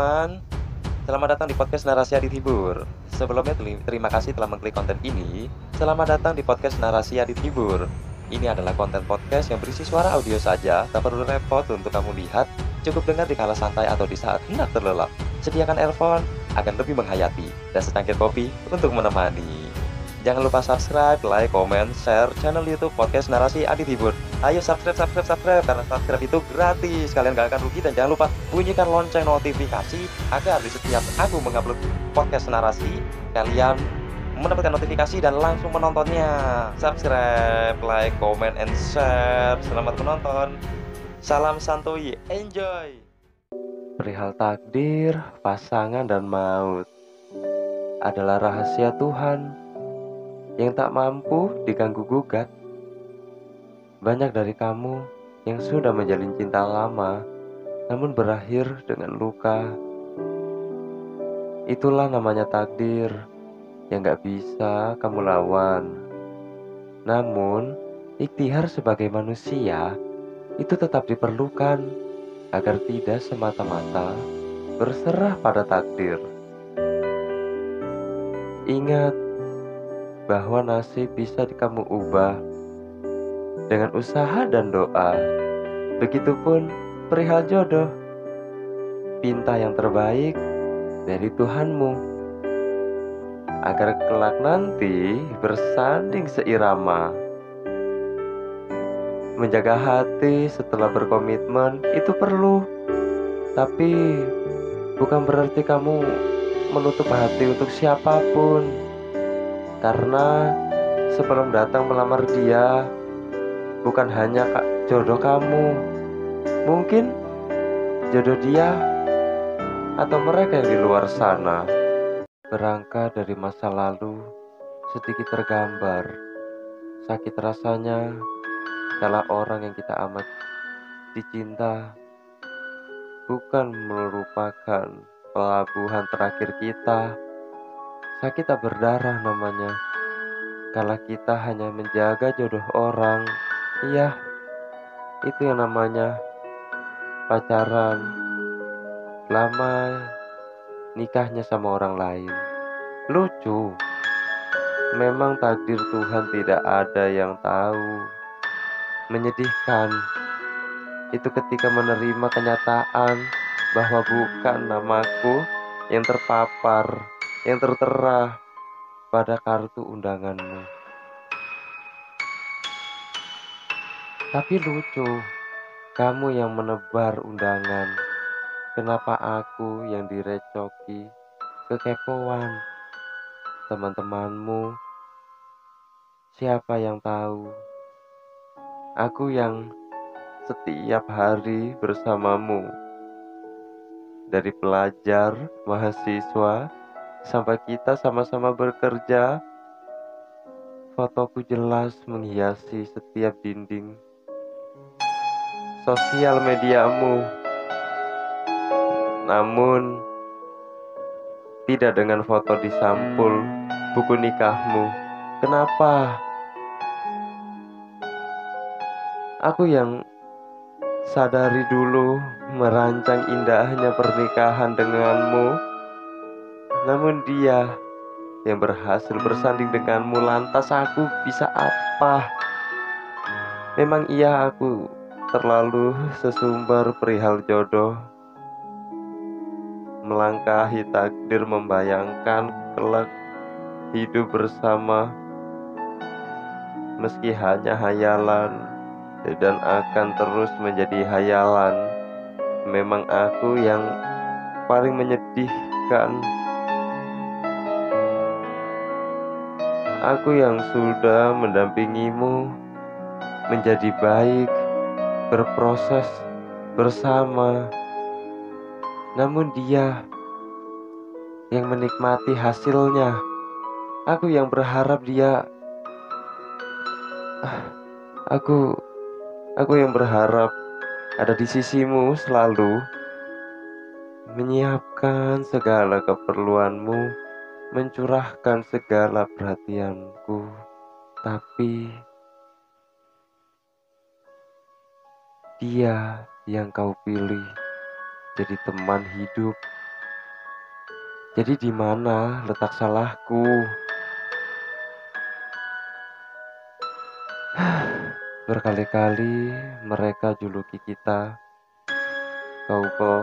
teman-teman, selamat datang di podcast Narasi Adit Hibur. Sebelumnya terima kasih telah mengklik konten ini. Selamat datang di podcast Narasi Adit Hibur. Ini adalah konten podcast yang berisi suara audio saja, tak perlu repot untuk kamu lihat, cukup dengar di kala santai atau di saat hendak terlelap. Sediakan earphone akan lebih menghayati dan secangkir kopi untuk menemani. Jangan lupa subscribe, like, comment, share channel YouTube Podcast Narasi Adit Hibur. Ayo subscribe, subscribe, subscribe karena subscribe itu gratis. Kalian gak akan rugi dan jangan lupa bunyikan lonceng notifikasi agar di setiap aku mengupload podcast narasi kalian mendapatkan notifikasi dan langsung menontonnya. Subscribe, like, comment, and share. Selamat menonton. Salam santuy, enjoy. Perihal takdir, pasangan dan maut adalah rahasia Tuhan yang tak mampu diganggu gugat. Banyak dari kamu yang sudah menjalin cinta lama, namun berakhir dengan luka. Itulah namanya takdir yang gak bisa kamu lawan. Namun, ikhtiar sebagai manusia itu tetap diperlukan agar tidak semata-mata berserah pada takdir. Ingat, bahwa nasib bisa kamu ubah dengan usaha dan doa. Begitupun perihal jodoh. Pinta yang terbaik dari Tuhanmu agar kelak nanti bersanding seirama. Menjaga hati setelah berkomitmen itu perlu, tapi bukan berarti kamu menutup hati untuk siapa pun. Karena sebelum datang melamar dia Bukan hanya kak jodoh kamu. Mungkin jodoh dia Atau mereka yang di luar sana. Berangkat dari masa lalu Sedikit tergambar. Sakit rasanya Salah orang yang kita amat dicinta. Bukan melupakan pelabuhan terakhir kita. Sakit tak berdarah namanya. Kala kita hanya menjaga jodoh orang, iya, itu yang namanya pacaran. Lama nikahnya sama orang lain. Lucu. Memang takdir Tuhan tidak ada yang tahu. Menyedihkan. Itu ketika menerima kenyataan bahwa bukan namaku yang terpapar yang tertera pada kartu undanganmu. Tapi lucu, kamu yang menebar undangan. Kenapa aku yang direcoki kekepoan? Teman-temanmu, siapa yang tahu? Aku yang setiap hari bersamamu. Dari pelajar, mahasiswa, sampai kita sama-sama bekerja. Fotoku jelas menghiasi setiap dinding sosial mediamu. Namun, tidak dengan foto di sampul buku nikahmu. Kenapa? Aku yang sadari dulu merancang indahnya pernikahan denganmu namun dia yang berhasil bersanding denganmu lantas aku bisa apa? Memang iya aku terlalu sesumbar perihal jodoh. Melangkahi takdir membayangkan kelak hidup bersama. Meski hanya hayalan dan akan terus menjadi hayalan Memang aku yang paling menyedihkan. Aku yang sudah mendampingimu menjadi baik, berproses bersama. Namun dia yang menikmati hasilnya. Aku yang berharap dia Aku aku yang berharap ada di sisimu selalu menyiapkan segala keperluanmu mencurahkan segala perhatianku, tapi dia yang kau pilih jadi teman hidup. Jadi di mana letak salahku? Berkali-kali mereka juluki kita. Kaupo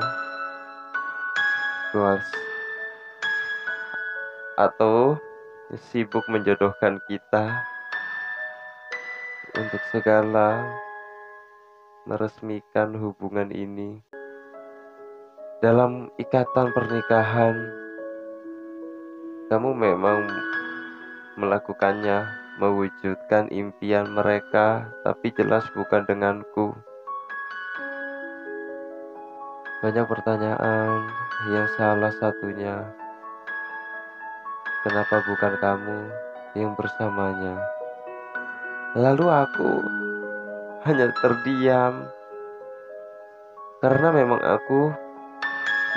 Goals atau sibuk menjodohkan kita untuk segala meresmikan hubungan ini dalam ikatan pernikahan kamu memang melakukannya mewujudkan impian mereka, tapi jelas bukan denganku. Banyak pertanyaan yang salah satunya, kenapa bukan kamu yang bersamanya? Lalu aku hanya terdiam karena memang aku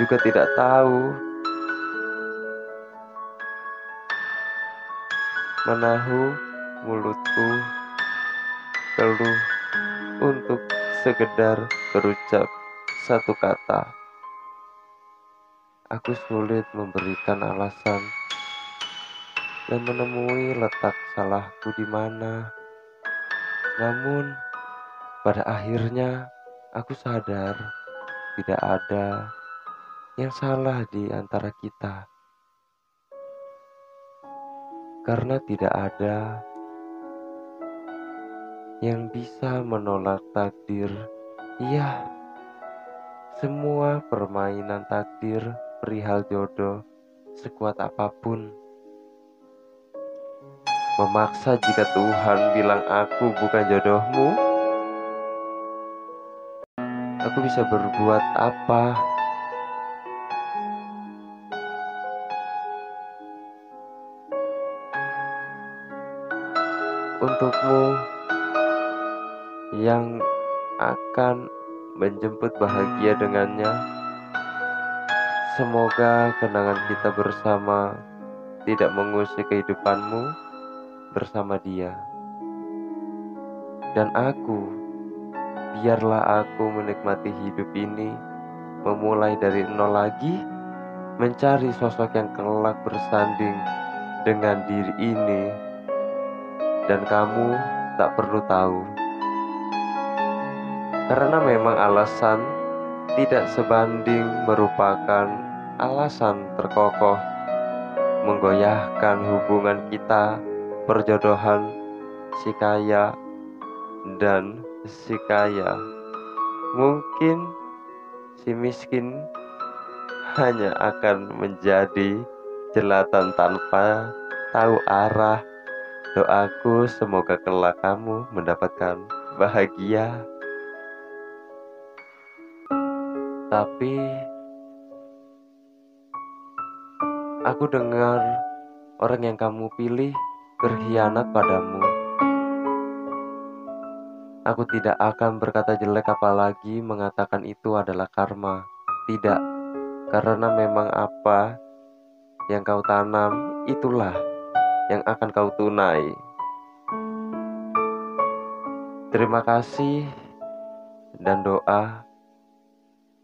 juga tidak tahu menahu mulutku keluh untuk sekedar berucap satu kata. Aku sulit memberikan alasan dan menemui letak salahku di mana. Namun, pada akhirnya aku sadar tidak ada yang salah di antara kita. Karena tidak ada yang bisa menolak takdir. Iya, semua permainan takdir perihal jodoh sekuat apa pun. Memaksa jika Tuhan bilang aku bukan jodohmu, aku bisa berbuat apa? Untukmu, yang akan menjemput bahagia dengannya. Semoga kenangan kita bersama tidak mengusik kehidupanmu bersama dia. Dan aku, biarlah aku menikmati hidup ini, memulai dari nol lagi, mencari sosok yang kelak bersanding dengan diri ini, dan kamu tak perlu tahu. Karena memang alasan tidak sebanding merupakan alasan terkokoh menggoyahkan hubungan kita, perjodohan si kaya dan si kaya. Mungkin si miskin hanya akan menjadi jelatan tanpa tahu arah. Doaku semoga kelak kamu mendapatkan bahagia Tapi aku dengar orang yang kamu pilih berkhianat padamu. Aku tidak akan berkata jelek apalagi mengatakan itu adalah karma. Tidak, karena memang apa yang kau tanam itulah yang akan kau tunai. Terima kasih dan doa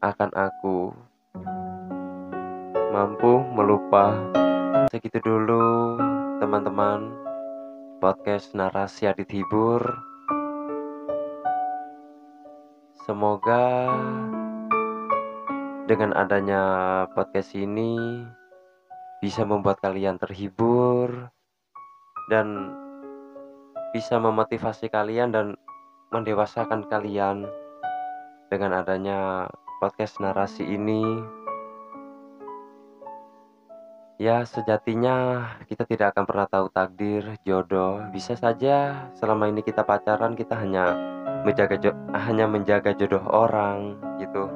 akan aku mampu melupa segitu dulu teman-teman podcast narasi adit hibur semoga dengan adanya podcast ini bisa membuat kalian terhibur dan bisa memotivasi kalian dan mendewasakan kalian dengan adanya podcast narasi ini Ya sejatinya kita tidak akan pernah tahu takdir, jodoh. Bisa saja selama ini kita pacaran kita hanya menjaga hanya menjaga jodoh orang gitu.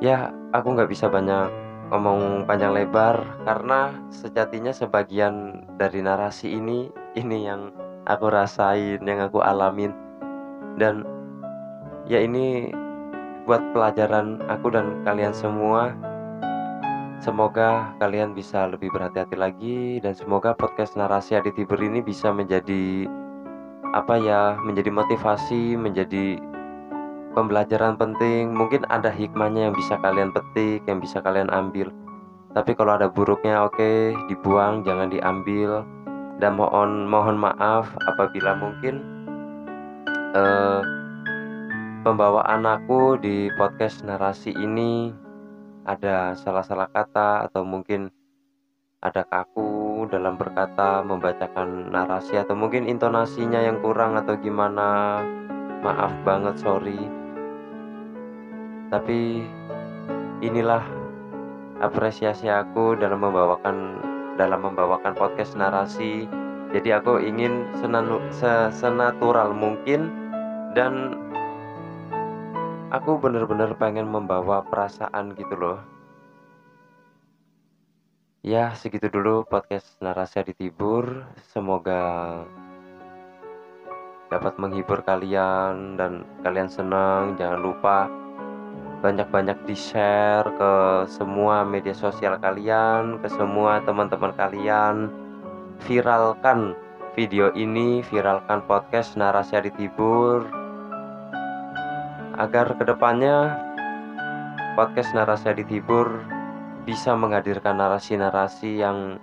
Ya aku nggak bisa banyak ngomong panjang lebar Karena sejatinya sebagian dari narasi ini Ini yang aku rasain, yang aku alamin. Dan ya ini buat pelajaran aku dan kalian semua. Semoga kalian bisa lebih berhati-hati lagi dan semoga podcast narasi Adit Tiber ini bisa menjadi apa ya, menjadi motivasi, menjadi pembelajaran penting. Mungkin ada hikmahnya yang bisa kalian petik, yang bisa kalian ambil. tapi kalau ada buruknya oke okay, dibuang jangan diambil dan mohon mohon maaf apabila mungkin uh, pembawaan aku di podcast narasi ini ada salah-salah kata atau mungkin ada kaku dalam berkata membacakan narasi atau mungkin intonasinya yang kurang atau gimana. Maaf banget sorry. Tapi inilah apresiasi aku dalam membawakan dalam membawakan podcast narasi. Jadi aku ingin senanu, senatural mungkin dan aku benar-benar pengen membawa perasaan gitu loh Ya, segitu dulu podcast narasi di Tibur. Semoga dapat menghibur kalian dan kalian senang. Jangan lupa banyak-banyak di-share ke semua media sosial kalian, ke semua teman-teman kalian. Viralkan video ini, viralkan podcast narasi di Tibur agar ke depannya podcast narasi di Tibur bisa menghadirkan narasi-narasi yang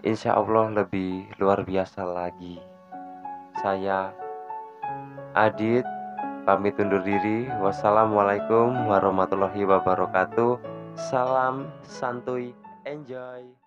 insya Allah lebih luar biasa lagi. Saya Adit pamit undur diri. Wassalamualaikum warahmatullahi wabarakatuh. Salam santuy, enjoy.